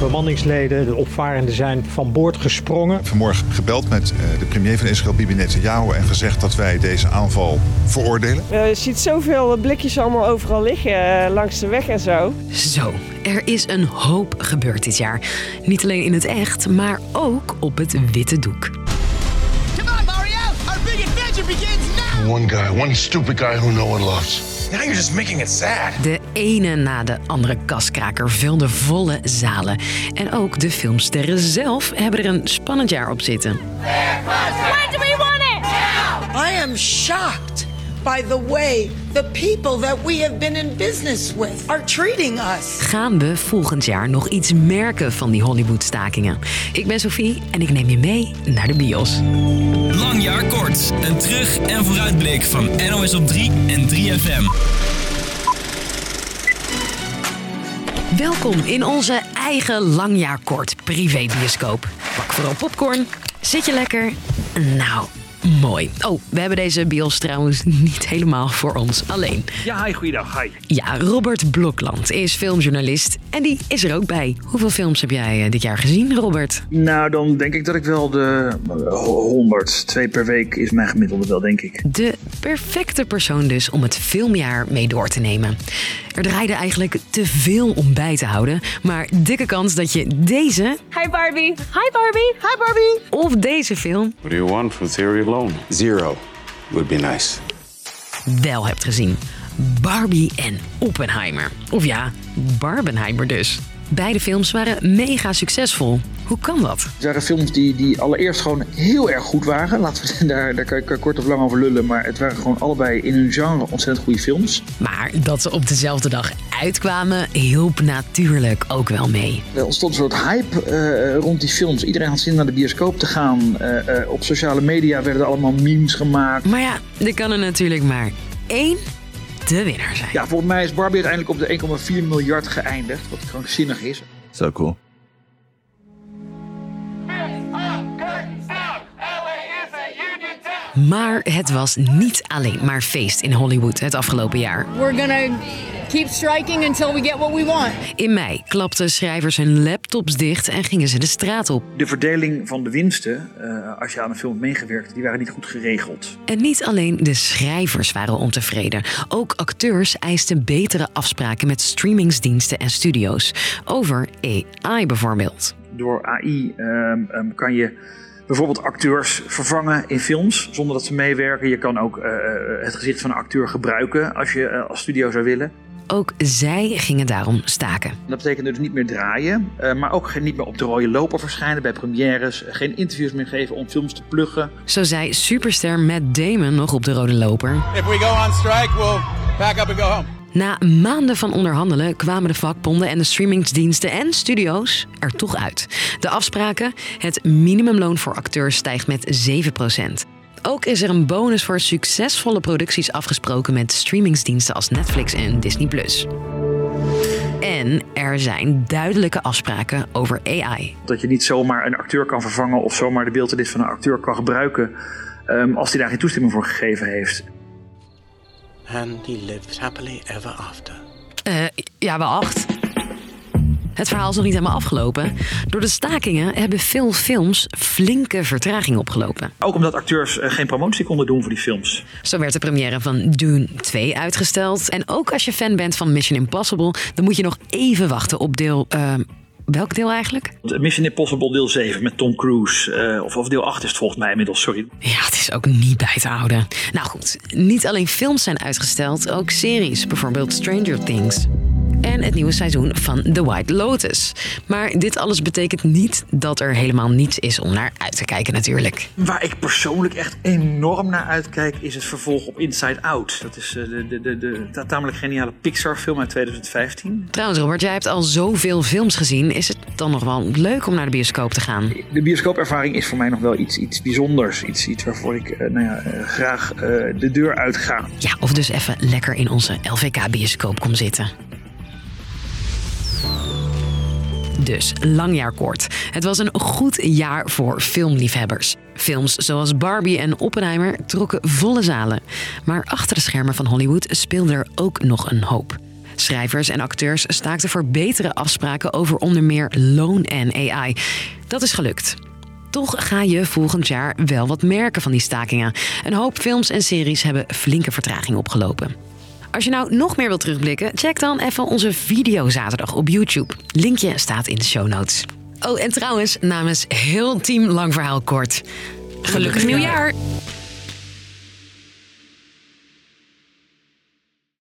bemanningsleden, de opvarenden zijn van boord gesprongen. Vanmorgen gebeld met eh, de premier van Israël, Bibi Netanyahu, en gezegd dat wij deze aanval veroordelen. Eh, je ziet zoveel blikjes allemaal overal liggen eh, langs de weg en zo. Zo, er is een hoop gebeurd dit jaar. Niet alleen in het echt, maar ook op het witte doek. Come on, Mario! Our big adventure begins now! One guy, one stupid guy who no one loves. Now you're just making it sad. De ene na de andere kaskraker vulde volle zalen. En ook de filmsterren zelf hebben er een spannend jaar op zitten. When do we want it? I am shocked by the way the people that we have been in business with are treating us. Gaan we volgend jaar nog iets merken van die Hollywood-stakingen? Ik ben Sophie en ik neem je mee naar de bios. Lang jaar kort. Een terug- en vooruitblik van NOS op 3 en 3FM. Welkom in onze eigen langjaarkort privébioscoop. Pak vooral popcorn. Zit je lekker? Nou, mooi. Oh, we hebben deze bios trouwens niet helemaal voor ons alleen. Ja, hi, goeiedag. Hi. Ja, Robert Blokland is filmjournalist en die is er ook bij. Hoeveel films heb jij eh, dit jaar gezien, Robert? Nou, dan denk ik dat ik wel de eh, 100, twee per week is mijn gemiddelde wel, denk ik. De perfecte persoon dus om het filmjaar mee door te nemen. Er draaide eigenlijk te veel om bij te houden, maar dikke kans dat je deze Hi Barbie. Hi Barbie. Hi Barbie. of deze film What do you want from theory alone? Zero would be nice. wel hebt gezien. Barbie en Oppenheimer. Of ja, Barbenheimer dus. Beide films waren mega succesvol. Hoe kan dat? Het waren films die, die allereerst gewoon heel erg goed waren. Laten we daar, daar kan ik kort of lang over lullen. Maar het waren gewoon allebei in hun genre ontzettend goede films. Maar dat ze op dezelfde dag uitkwamen, hielp natuurlijk ook wel mee. Er ontstond een soort hype eh, rond die films. Iedereen had zin naar de bioscoop te gaan. Eh, eh, op sociale media werden er allemaal memes gemaakt. Maar ja, er kan er natuurlijk maar één de winnaar zijn. Ja, volgens mij is Barbie uiteindelijk op de 1,4 miljard geëindigd. Wat krankzinnig is. So cool. Maar het was niet alleen maar feest in Hollywood het afgelopen jaar. We're gonna keep striking until we get what we want. In mei klapten schrijvers hun laptops dicht en gingen ze de straat op. De verdeling van de winsten, eh, als je aan een film hebt meegewerkt, die waren niet goed geregeld. En niet alleen de schrijvers waren ontevreden. Ook acteurs eisten betere afspraken met streamingsdiensten en studio's. Over AI bijvoorbeeld. Door AI ehm, ehm, kan je bijvoorbeeld acteurs vervangen in films zonder dat ze meewerken. Je kan ook eh, eh, het gezicht van een acteur gebruiken als je eh, als studio zou willen. Ook zij gingen daarom staken. Dat betekent dus niet meer draaien, eh, maar ook geen- niet meer op de rode loper verschijnen bij premières. Geen interviews meer geven om films te pluggen. Zo zei superster Matt Damon nog op de rode loper. If we go on strike, we'll pack up and go home. Na maanden van onderhandelen kwamen de vakbonden en de streamingsdiensten en studio's er toch uit. De afspraken: het minimumloon voor acteurs stijgt met 7%. Ook is er een bonus voor succesvolle producties afgesproken met streamingsdiensten als Netflix en Disney+. En er zijn duidelijke afspraken over AI. Dat je niet zomaar een acteur kan vervangen of zomaar de beeldenis van een acteur kan gebruiken ehm, als hij daar geen toestemming voor gegeven heeft. And he lived happily ever after. Eh, ja, wacht. Het verhaal is nog niet helemaal afgelopen. Door de stakingen hebben veel films flinke vertraging opgelopen. Ook omdat acteurs eh, geen promotie konden doen voor die films. Zo werd de première van Dune 2 uitgesteld. En ook als je fan bent van Mission Impossible, dan moet je nog even wachten op deel. eh, welk deel eigenlijk? Mission Impossible deel 7 met Tom Cruise. eh, of, of deel 8 is het volgens mij inmiddels, sorry. Ja, het is ook niet bij te houden. Nou goed, niet alleen films zijn uitgesteld, ook series, bijvoorbeeld Stranger Things. En het nieuwe seizoen van The White Lotus. Maar dit alles betekent niet dat er helemaal niets is om naar uit te kijken natuurlijk. Waar ik persoonlijk echt enorm naar uitkijk is het vervolg op Inside Out. Dat is eh, de, de, de, de, de tamelijk geniale Pixar film uit 2015. Trouwens Robert, jij hebt al zoveel films gezien. Is het dan nog wel leuk om naar de bioscoop te gaan? De bioscoopervaring is voor mij nog wel iets, iets bijzonders. Iets, iets waarvoor ik eh, nou ja, eh, graag eh, de deur uitga. Ja, of dus even lekker in onze LVK-bioscoop kom zitten. Dus, lang jaar kort. Het was een goed jaar voor filmliefhebbers. Films zoals Barbie en Oppenheimer trokken volle zalen. Maar achter de schermen van Hollywood speelde er ook nog een hoop. Schrijvers en acteurs staakten voor betere afspraken over onder meer loon en AI. Dat is gelukt. Toch ga je volgend jaar wel wat merken van die stakingen. Een hoop films en series hebben flinke vertraging opgelopen. Als je nou nog meer wilt terugblikken, check dan even onze video zaterdag op YouTube. Linkje staat in de show notes. Oh, en trouwens, namens heel team Lang Verhaal Kort. Gelukkig nieuwjaar!